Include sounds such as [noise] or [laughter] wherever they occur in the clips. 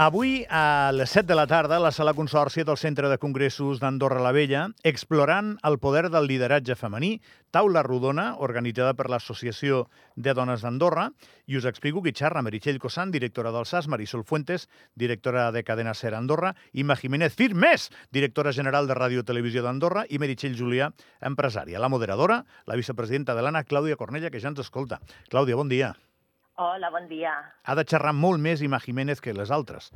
Avui, a les 7 de la tarda, la sala consorci del Centre de Congressos d'Andorra la Vella, explorant el poder del lideratge femení, taula rodona organitzada per l'Associació de Dones d'Andorra, i us explico qui xerra Meritxell Cosan, directora del SAS, Marisol Fuentes, directora de Cadena Ser Andorra, Ima Jiménez Firmes, directora general de Ràdio Televisió d'Andorra, i Meritxell Julià, empresària. La moderadora, la vicepresidenta de l'ANA, Clàudia Cornella, que ja ens escolta. Clàudia, bon dia. Hola, bon dia. Ha de xerrar molt més Ima Jiménez que les altres.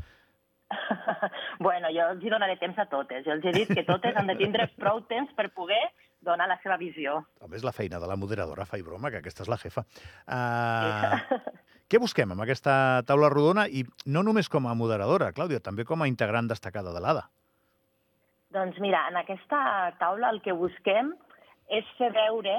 [laughs] bueno, jo els hi donaré temps a totes. Jo els he dit que totes han de tindre [laughs] prou temps per poder donar la seva visió. També és la feina de la moderadora, fa i broma, que aquesta és la jefa. Uh, [laughs] què busquem amb aquesta taula rodona? I no només com a moderadora, Clàudia, també com a integrant destacada de l'ADA. Doncs mira, en aquesta taula el que busquem és fer veure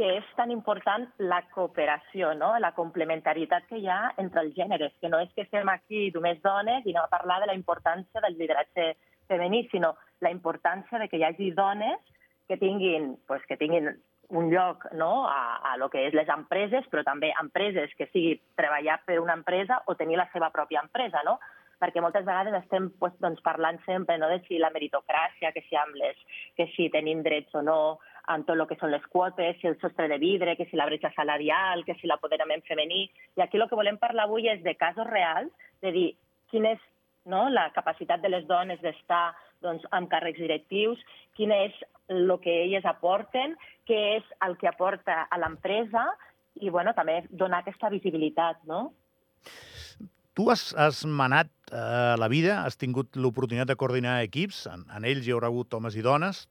que és tan important la cooperació, no? la complementarietat que hi ha entre els gèneres, que no és que estem aquí només dones i no a parlar de la importància del lideratge femení, sinó la importància de que hi hagi dones que tinguin, pues, que tinguin un lloc no? a, a lo que és les empreses, però també empreses que sigui treballar per una empresa o tenir la seva pròpia empresa, no? perquè moltes vegades estem pues, doncs, parlant sempre no, de si la meritocràcia, que si, amb les, que si tenim drets o no, en tot el que són les quotes, si el sostre de vidre, que si la bretxa salarial, que si l'apoderament femení. I aquí el que volem parlar avui és de casos reals, de dir quina és no, la capacitat de les dones d'estar doncs, amb càrrecs directius, quin és el que elles aporten, què és el que aporta a l'empresa i bueno, també donar aquesta visibilitat. No? Tu has, has manat eh, la vida, has tingut l'oportunitat de coordinar equips, en, en ells hi haurà hagut homes i dones,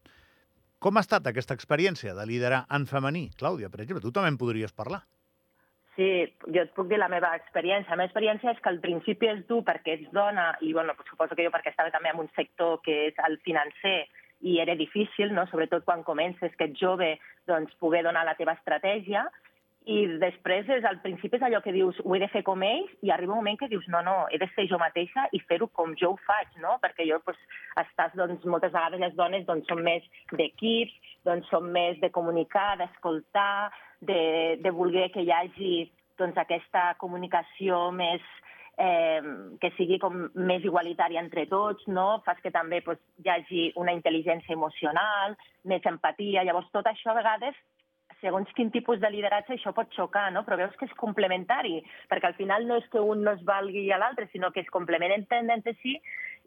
com ha estat aquesta experiència de liderar en femení? Clàudia, per exemple, tu també en podries parlar. Sí, jo et puc dir la meva experiència. La meva experiència és que al principi és dur perquè ets dona i, bueno, suposo que jo perquè estava també en un sector que és el financer i era difícil, no? sobretot quan comences, que ets jove, doncs poder donar la teva estratègia, i després, és, al principi és allò que dius, ho he de fer com ells, i arriba un moment que dius, no, no, he de ser jo mateixa i fer-ho com jo ho faig, no? Perquè jo, doncs, estàs, doncs, moltes vegades les dones doncs, són més d'equips, doncs, són més de comunicar, d'escoltar, de, de voler que hi hagi doncs, aquesta comunicació més, eh, que sigui com més igualitària entre tots, no? Fas que també doncs, hi hagi una intel·ligència emocional, més empatia. Llavors, tot això a vegades segons quin tipus de lideratge això pot xocar, no? però veus que és complementari, perquè al final no és que un no es valgui a l'altre, sinó que es complementen entre si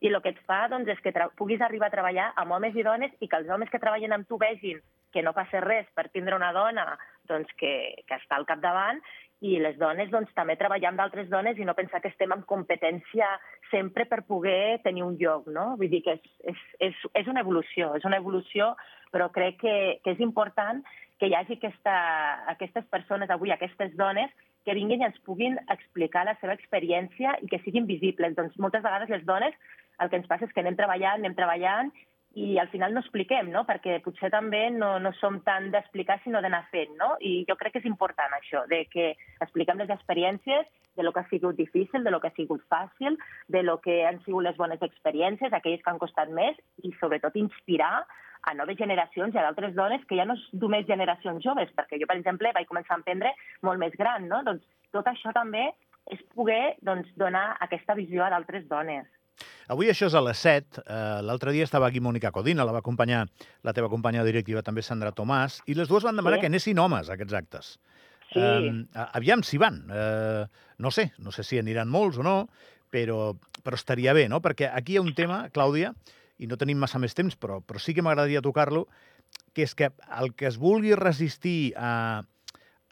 i el que et fa doncs, és que puguis arribar a treballar amb homes i dones i que els homes que treballen amb tu vegin que no passa res per tindre una dona doncs, que, que està al capdavant i les dones doncs, també treballar amb d'altres dones i no pensar que estem en competència sempre per poder tenir un lloc. No? Vull dir que és, és, és, és una evolució, és una evolució, però crec que, que és important que hi hagi aquesta, aquestes persones avui, aquestes dones, que vinguin i ens puguin explicar la seva experiència i que siguin visibles. Doncs moltes vegades les dones el que ens passa és que anem treballant, anem treballant i al final no expliquem, no? perquè potser també no, no som tant d'explicar sinó d'anar fent. No? I jo crec que és important això, de que expliquem les experiències de lo que ha sigut difícil, de lo que ha sigut fàcil, de lo que han sigut les bones experiències, aquelles que han costat més, i sobretot inspirar a noves generacions i a d'altres dones que ja no és només generacions joves, perquè jo, per exemple, vaig començar a emprendre molt més gran, no? Doncs tot això també és poder doncs, donar aquesta visió a d'altres dones. Avui això és a les 7. Uh, L'altre dia estava aquí Mònica Codina, la va acompanyar la teva companya directiva també Sandra Tomàs, i les dues van demanar sí. que anessin homes a aquests actes. Sí. Uh, aviam si van. Uh, no sé, no sé si aniran molts o no, però, però estaria bé, no? Perquè aquí hi ha un tema, Clàudia, i no tenim massa més temps, però, però sí que m'agradaria tocar-lo, que és que el que es vulgui resistir a,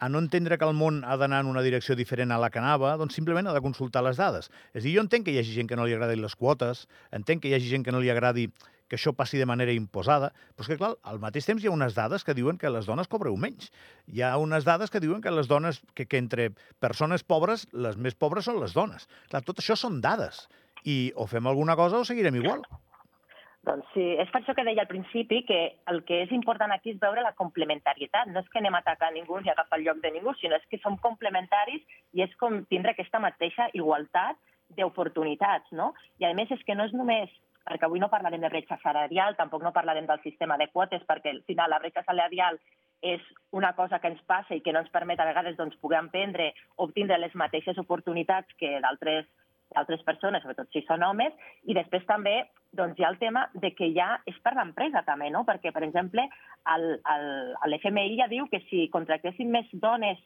a no entendre que el món ha d'anar en una direcció diferent a la que anava, doncs simplement ha de consultar les dades. És a dir, jo entenc que hi hagi gent que no li agradin les quotes, entenc que hi hagi gent que no li agradi que això passi de manera imposada, però és que, clar, al mateix temps hi ha unes dades que diuen que les dones cobreu menys. Hi ha unes dades que diuen que les dones, que, que entre persones pobres, les més pobres són les dones. Clar, tot això són dades. I o fem alguna cosa o seguirem igual. Doncs sí, és per això que deia al principi que el que és important aquí és veure la complementarietat. No és que anem a atacar ningú ni a el lloc de ningú, sinó és que som complementaris i és com tindre aquesta mateixa igualtat d'oportunitats, no? I a més és que no és només perquè avui no parlarem de bretxa salarial, tampoc no parlarem del sistema de quotes, perquè al final la bretxa salarial és una cosa que ens passa i que no ens permet a vegades doncs, poder emprendre o obtindre les mateixes oportunitats que d'altres d'altres persones, sobretot si són homes, i després també doncs, hi ha el tema de que ja és per l'empresa també, no? perquè, per exemple, l'FMI ja diu que si contractessin més dones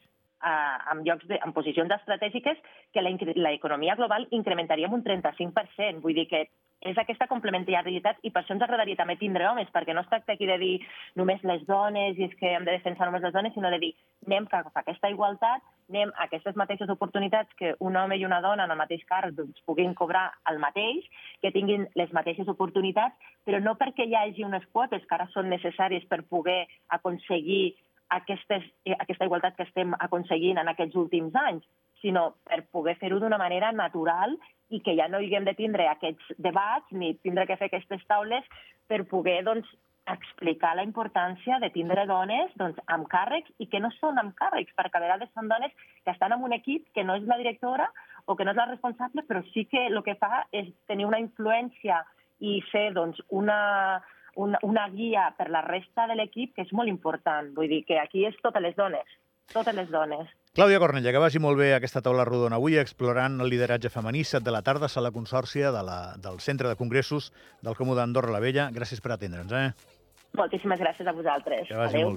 eh, en, llocs de, en posicions estratègiques, que l'economia global incrementaria un 35%. Vull dir que és aquesta complementaritat i per això ens agradaria també tindre homes, perquè no es tracta aquí de dir només les dones i és que hem de defensar només les dones, sinó de dir anem cap a aquesta igualtat, anem a aquestes mateixes oportunitats que un home i una dona en el mateix càrrec doncs, puguin cobrar el mateix, que tinguin les mateixes oportunitats, però no perquè hi hagi unes quotes que ara són necessàries per poder aconseguir aquestes, aquesta igualtat que estem aconseguint en aquests últims anys, sinó per poder fer-ho d'una manera natural i que ja no haguem de tindre aquests debats ni tindre que fer aquestes taules per poder doncs, explicar la importància de tindre dones doncs, amb càrrecs i que no són amb càrrecs, perquè a vegades són dones que estan en un equip que no és la directora o que no és la responsable, però sí que el que fa és tenir una influència i ser doncs, una, una, una guia per la resta de l'equip que és molt important. Vull dir que aquí és totes les dones, totes les dones. Clàudia Cornella, que vagi molt bé aquesta taula rodona avui explorant el lideratge femení, set de la tarda, sala consòrcia de la, del Centre de Congressos del Comú d'Andorra la Vella. Gràcies per atendre'ns. Eh? Moltíssimes gràcies a vosaltres. Que vagi Adeu. molt bé.